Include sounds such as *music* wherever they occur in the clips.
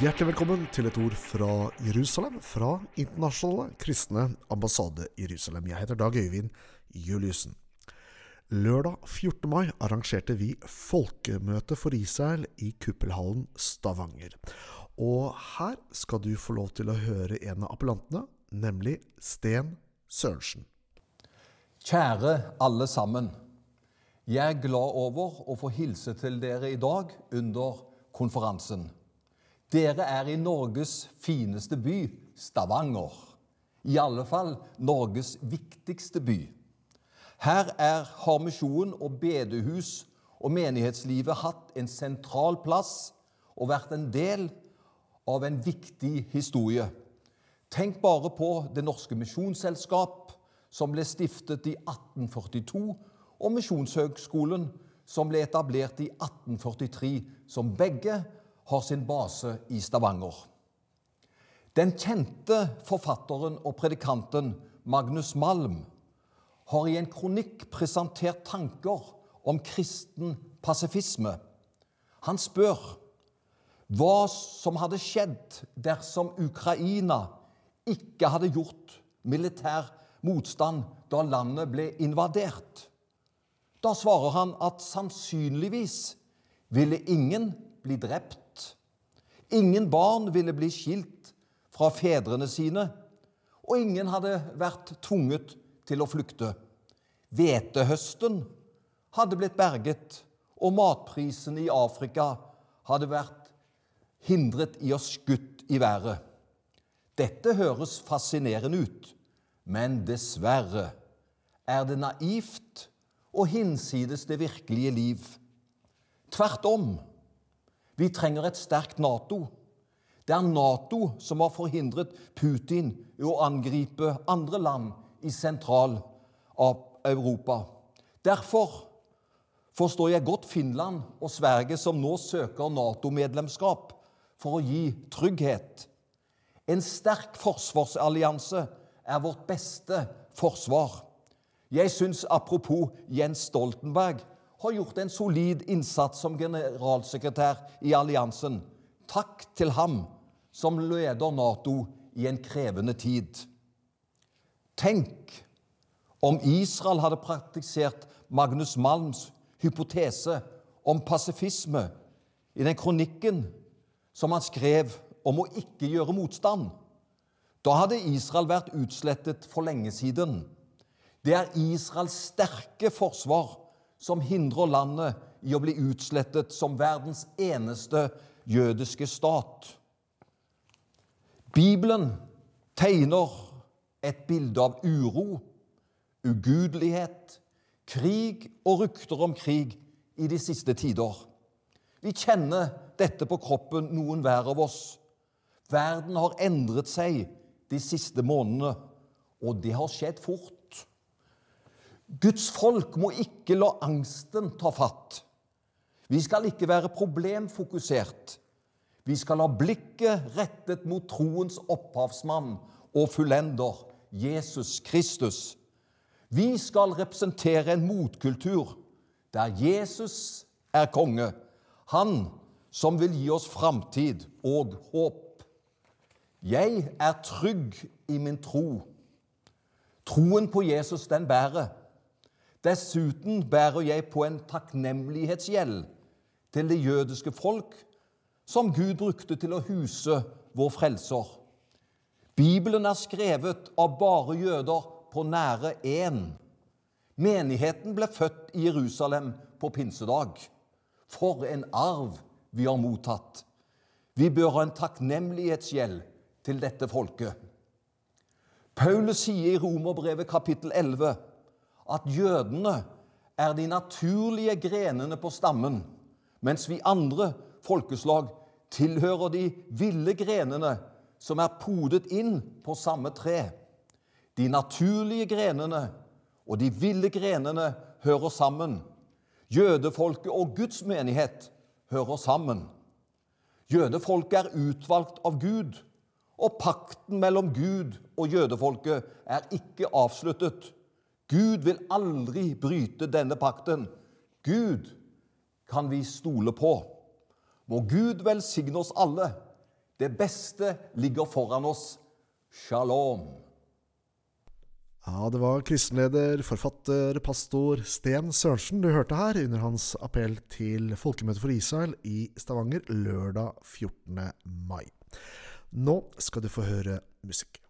Hjertelig velkommen til et ord fra Jerusalem, fra Internasjonale kristne ambassade Jerusalem. Jeg heter Dag Øyvind Juliussen. Lørdag 14. mai arrangerte vi folkemøte for Israel i Kuppelhallen Stavanger. Og her skal du få lov til å høre en av appellantene, nemlig Sten Sørensen. Kjære alle sammen. Jeg er glad over å få hilse til dere i dag under konferansen. Dere er i Norges fineste by, Stavanger. I alle fall Norges viktigste by. Her er, har misjonen og bedehus og menighetslivet hatt en sentral plass og vært en del av en viktig historie. Tenk bare på Det Norske Misjonsselskap, som ble stiftet i 1842, og Misjonshøgskolen, som ble etablert i 1843, som begge har sin base i Stavanger. Den kjente forfatteren og predikanten Magnus Malm har i en kronikk presentert tanker om kristen pasifisme. Han spør hva som hadde skjedd dersom Ukraina ikke hadde gjort militær motstand da landet ble invadert. Da svarer han at sannsynligvis ville ingen bli drept Ingen barn ville bli skilt fra fedrene sine, og ingen hadde vært tvunget til å flykte. Hvetehøsten hadde blitt berget, og matprisene i Afrika hadde vært hindret i å skutt i været. Dette høres fascinerende ut, men dessverre er det naivt og hinsides det virkelige liv. Tvert om vi trenger et sterkt Nato. Det er Nato som har forhindret Putin i å angripe andre land i Sentral-Europa. Derfor forstår jeg godt Finland og Sverige som nå søker Nato-medlemskap for å gi trygghet. En sterk forsvarsallianse er vårt beste forsvar. Jeg syns, apropos Jens Stoltenberg, har gjort en solid innsats som generalsekretær i alliansen. Takk til ham som leder Nato i en krevende tid. Tenk om Israel hadde praktisert Magnus Malms hypotese om pasifisme i den kronikken som han skrev om å ikke gjøre motstand. Da hadde Israel vært utslettet for lenge siden. Det er Israels sterke forsvar som hindrer landet i å bli utslettet som verdens eneste jødiske stat. Bibelen tegner et bilde av uro, ugudelighet, krig og rykter om krig i de siste tider. Vi kjenner dette på kroppen, noen hver av oss. Verden har endret seg de siste månedene, og det har skjedd fort. Guds folk må ikke la angsten ta fatt. Vi skal ikke være problemfokusert. Vi skal ha blikket rettet mot troens opphavsmann og fullender, Jesus Kristus. Vi skal representere en motkultur der Jesus er konge, han som vil gi oss framtid og håp. Jeg er trygg i min tro. Troen på Jesus, den bærer. Dessuten bærer jeg på en takknemlighetsgjeld til det jødiske folk, som Gud brukte til å huse vår frelser. Bibelen er skrevet av bare jøder på nære én. Menigheten ble født i Jerusalem på pinsedag. For en arv vi har mottatt! Vi bør ha en takknemlighetsgjeld til dette folket. Paulus sier i Romerbrevet kapittel 11 at jødene er de naturlige grenene på stammen, mens vi andre folkeslag tilhører de ville grenene som er podet inn på samme tre. De naturlige grenene og de ville grenene hører sammen. Jødefolket og Guds menighet hører sammen. Jødefolket er utvalgt av Gud, og pakten mellom Gud og jødefolket er ikke avsluttet. Gud vil aldri bryte denne pakten. Gud kan vi stole på. Må Gud velsigne oss alle Det beste ligger foran oss. Shalom. Ja, det var kristenleder, forfatter, pastor Sten Sørensen du hørte her under hans appell til Folkemøtet for Israel i Stavanger lørdag 14. mai. Nå skal du få høre musikk.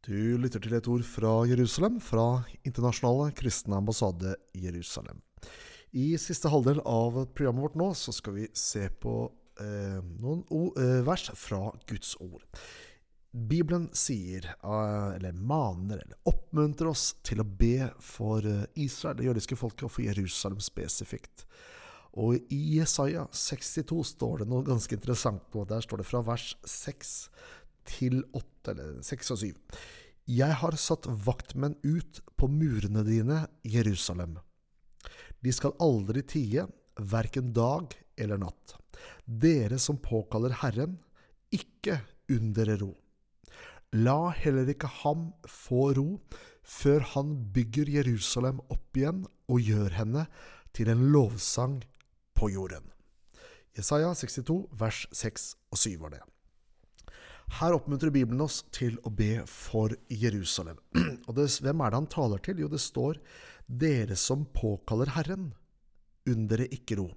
Du lytter til et ord fra Jerusalem, fra Internasjonale kristne ambassade Jerusalem. I siste halvdel av programmet vårt nå så skal vi se på eh, noen ord, eh, vers fra Guds ord. Bibelen sier, eh, eller maner, eller oppmuntrer oss til å be for eh, Israel, det jødiske folket, og for Jerusalem spesifikt. Og i Jesaja 62 står det noe ganske interessant på. Der står det fra vers 6 til åtte, eller seks og syv. Jeg har satt vaktmenn ut på murene dine, Jerusalem. De skal aldri tie, verken dag eller natt. Dere som påkaller Herren, ikke unn dere ro. La heller ikke ham få ro før han bygger Jerusalem opp igjen og gjør henne til en lovsang på jorden. Jesaja 62, vers 6 og 7 var det. Her oppmuntrer Bibelen oss til å be for Jerusalem. *clears throat* Og det, hvem er det han taler til? Jo, det står 'Dere som påkaller Herren, unn ikke ro'.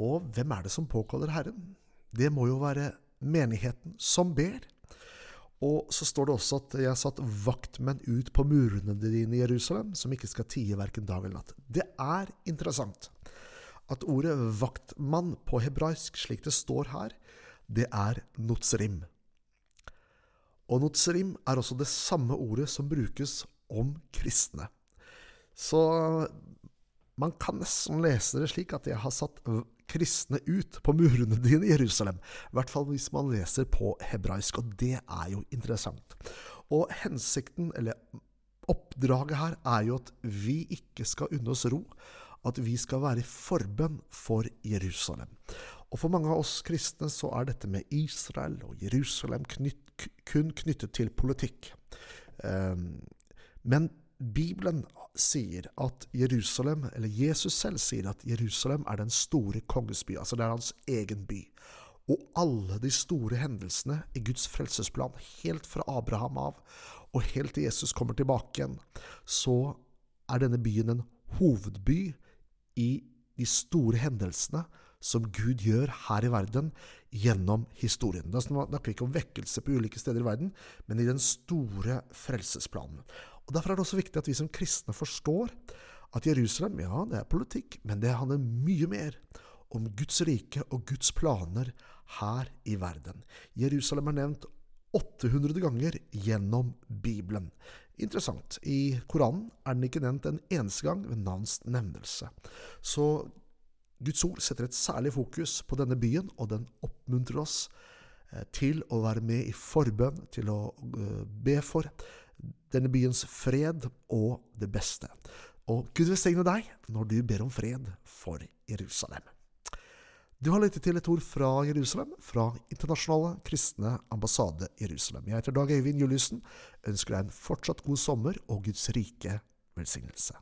Og hvem er det som påkaller Herren? Det må jo være menigheten som ber. Og så står det også at 'jeg har satt vaktmenn ut på murene dine i Jerusalem', som ikke skal tie verken dag eller natt. Det er interessant at ordet vaktmann på hebraisk, slik det står her, det er notsrim. Og Notserim er også det samme ordet som brukes om kristne. Så man kan nesten lese det slik at jeg har satt kristne ut på murene dine i Jerusalem. I hvert fall hvis man leser på hebraisk, og det er jo interessant. Og hensikten, eller oppdraget her, er jo at vi ikke skal unne oss ro. At vi skal være i forbønn for Jerusalem. Og for mange av oss kristne så er dette med Israel og Jerusalem knytt, kun knyttet til politikk. Um, men Bibelen sier at Jerusalem, eller Jesus selv sier at Jerusalem er den store konges by. Altså det er hans egen by. Og alle de store hendelsene i Guds frelsesplan, helt fra Abraham av og helt til Jesus kommer tilbake igjen, så er denne byen en hovedby i de store hendelsene som Gud gjør her i verden gjennom historien. Da snakker ikke om vekkelse på ulike steder i verden, men i den store frelsesplanen. Og Derfor er det også viktig at vi som kristne forstår at Jerusalem, ja, det er politikk, men det handler mye mer om Guds rike og Guds planer her i verden. Jerusalem er nevnt 800 ganger gjennom Bibelen. Interessant. I Koranen er den ikke nevnt en eneste gang ved navns nevnelse. Så Guds ord setter et særlig fokus på denne byen, og den oppmuntrer oss eh, til å være med i forbønn, til å eh, be for denne byens fred og det beste. Og Gud velsigne deg når du ber om fred for Jerusalem. Du har lyttet til et ord fra Jerusalem, fra Internasjonale kristne ambassade Jerusalem. Jeg heter Dag Øyvind Juliussen, ønsker deg en fortsatt god sommer og Guds rike velsignelse.